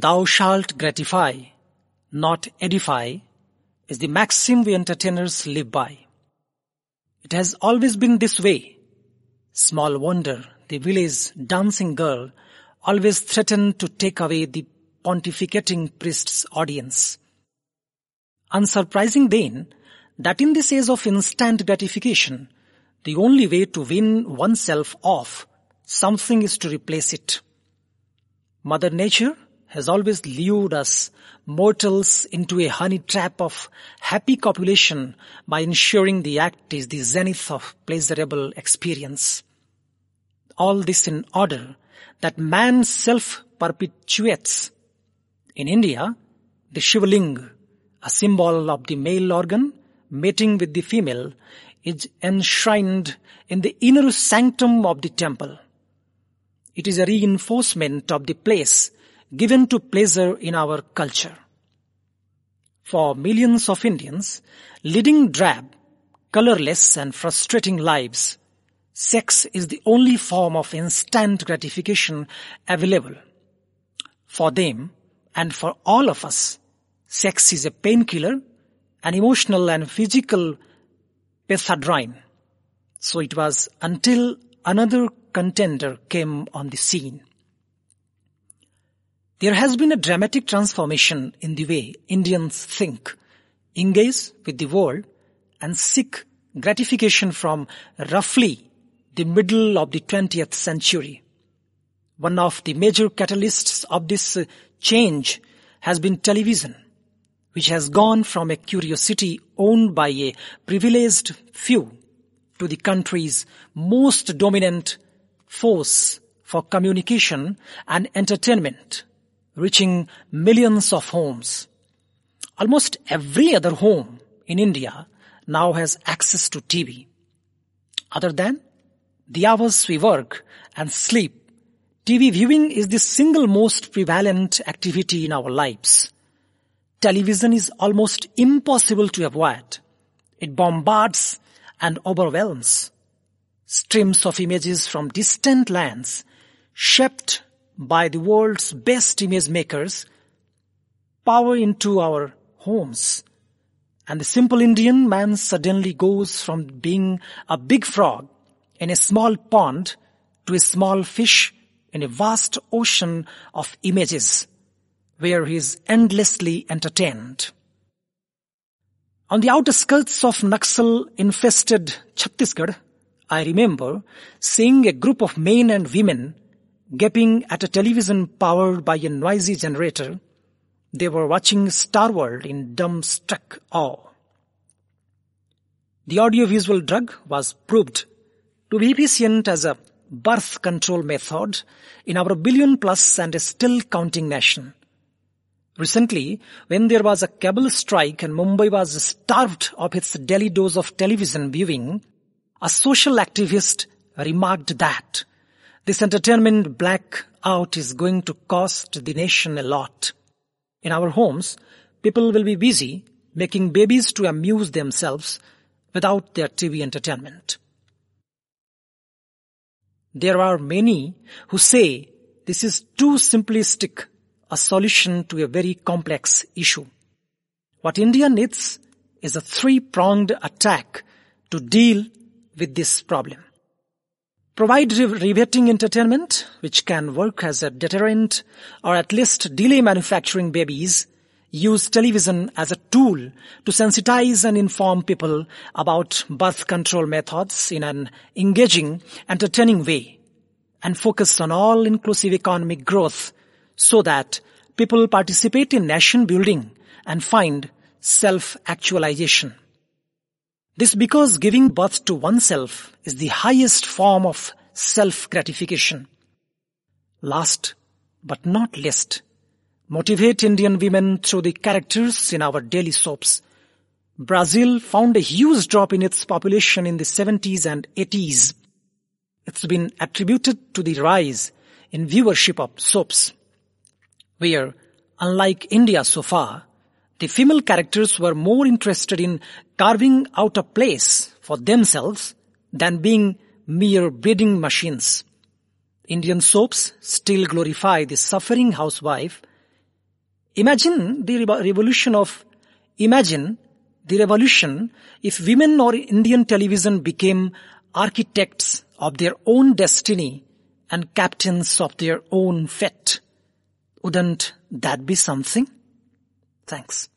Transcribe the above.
thou shalt gratify, not edify, is the maxim we entertainers live by. It has always been this way. Small wonder the village dancing girl always threatened to take away the pontificating priest's audience. Unsurprising then that in this age of instant gratification, the only way to win oneself off something is to replace it. Mother Nature has always lured us mortals into a honey trap of happy copulation by ensuring the act is the zenith of pleasurable experience. All this in order that man self perpetuates. In India, the Shivaling, a symbol of the male organ, mating with the female, is enshrined in the inner sanctum of the temple. It is a reinforcement of the place given to pleasure in our culture. For millions of Indians, leading drab, colorless and frustrating lives, sex is the only form of instant gratification available. For them, and for all of us, sex is a painkiller, an emotional and physical pethadrine. So it was until another contender came on the scene. There has been a dramatic transformation in the way Indians think, engage with the world and seek gratification from roughly the middle of the 20th century. One of the major catalysts of this change has been television, which has gone from a curiosity owned by a privileged few to the country's most dominant force for communication and entertainment reaching millions of homes. Almost every other home in India now has access to TV. Other than the hours we work and sleep, TV viewing is the single most prevalent activity in our lives. Television is almost impossible to avoid. It bombards and overwhelms. Streams of images from distant lands, shaped by the world's best image makers power into our homes. And the simple Indian man suddenly goes from being a big frog in a small pond to a small fish in a vast ocean of images where he is endlessly entertained. On the outskirts of Naxal infested Chhattisgarh, I remember seeing a group of men and women Gaping at a television powered by a noisy generator, they were watching Star World in dumbstruck awe. The audiovisual drug was proved to be efficient as a birth control method in our billion plus and still counting nation. Recently, when there was a cable strike and Mumbai was starved of its daily dose of television viewing, a social activist remarked that this entertainment blackout is going to cost the nation a lot. In our homes, people will be busy making babies to amuse themselves without their TV entertainment. There are many who say this is too simplistic a solution to a very complex issue. What India needs is a three-pronged attack to deal with this problem. Provide riveting entertainment, which can work as a deterrent or at least delay manufacturing babies. Use television as a tool to sensitize and inform people about birth control methods in an engaging, entertaining way. And focus on all-inclusive economic growth so that people participate in nation building and find self-actualization. This because giving birth to oneself is the highest form of self-gratification. Last but not least, motivate Indian women through the characters in our daily soaps. Brazil found a huge drop in its population in the 70s and 80s. It's been attributed to the rise in viewership of soaps, where, unlike India so far, the female characters were more interested in carving out a place for themselves than being mere breeding machines. Indian soaps still glorify the suffering housewife Imagine the revolution of, imagine the revolution if women or Indian television became architects of their own destiny and captains of their own fate. Wouldn't that be something? Thanks.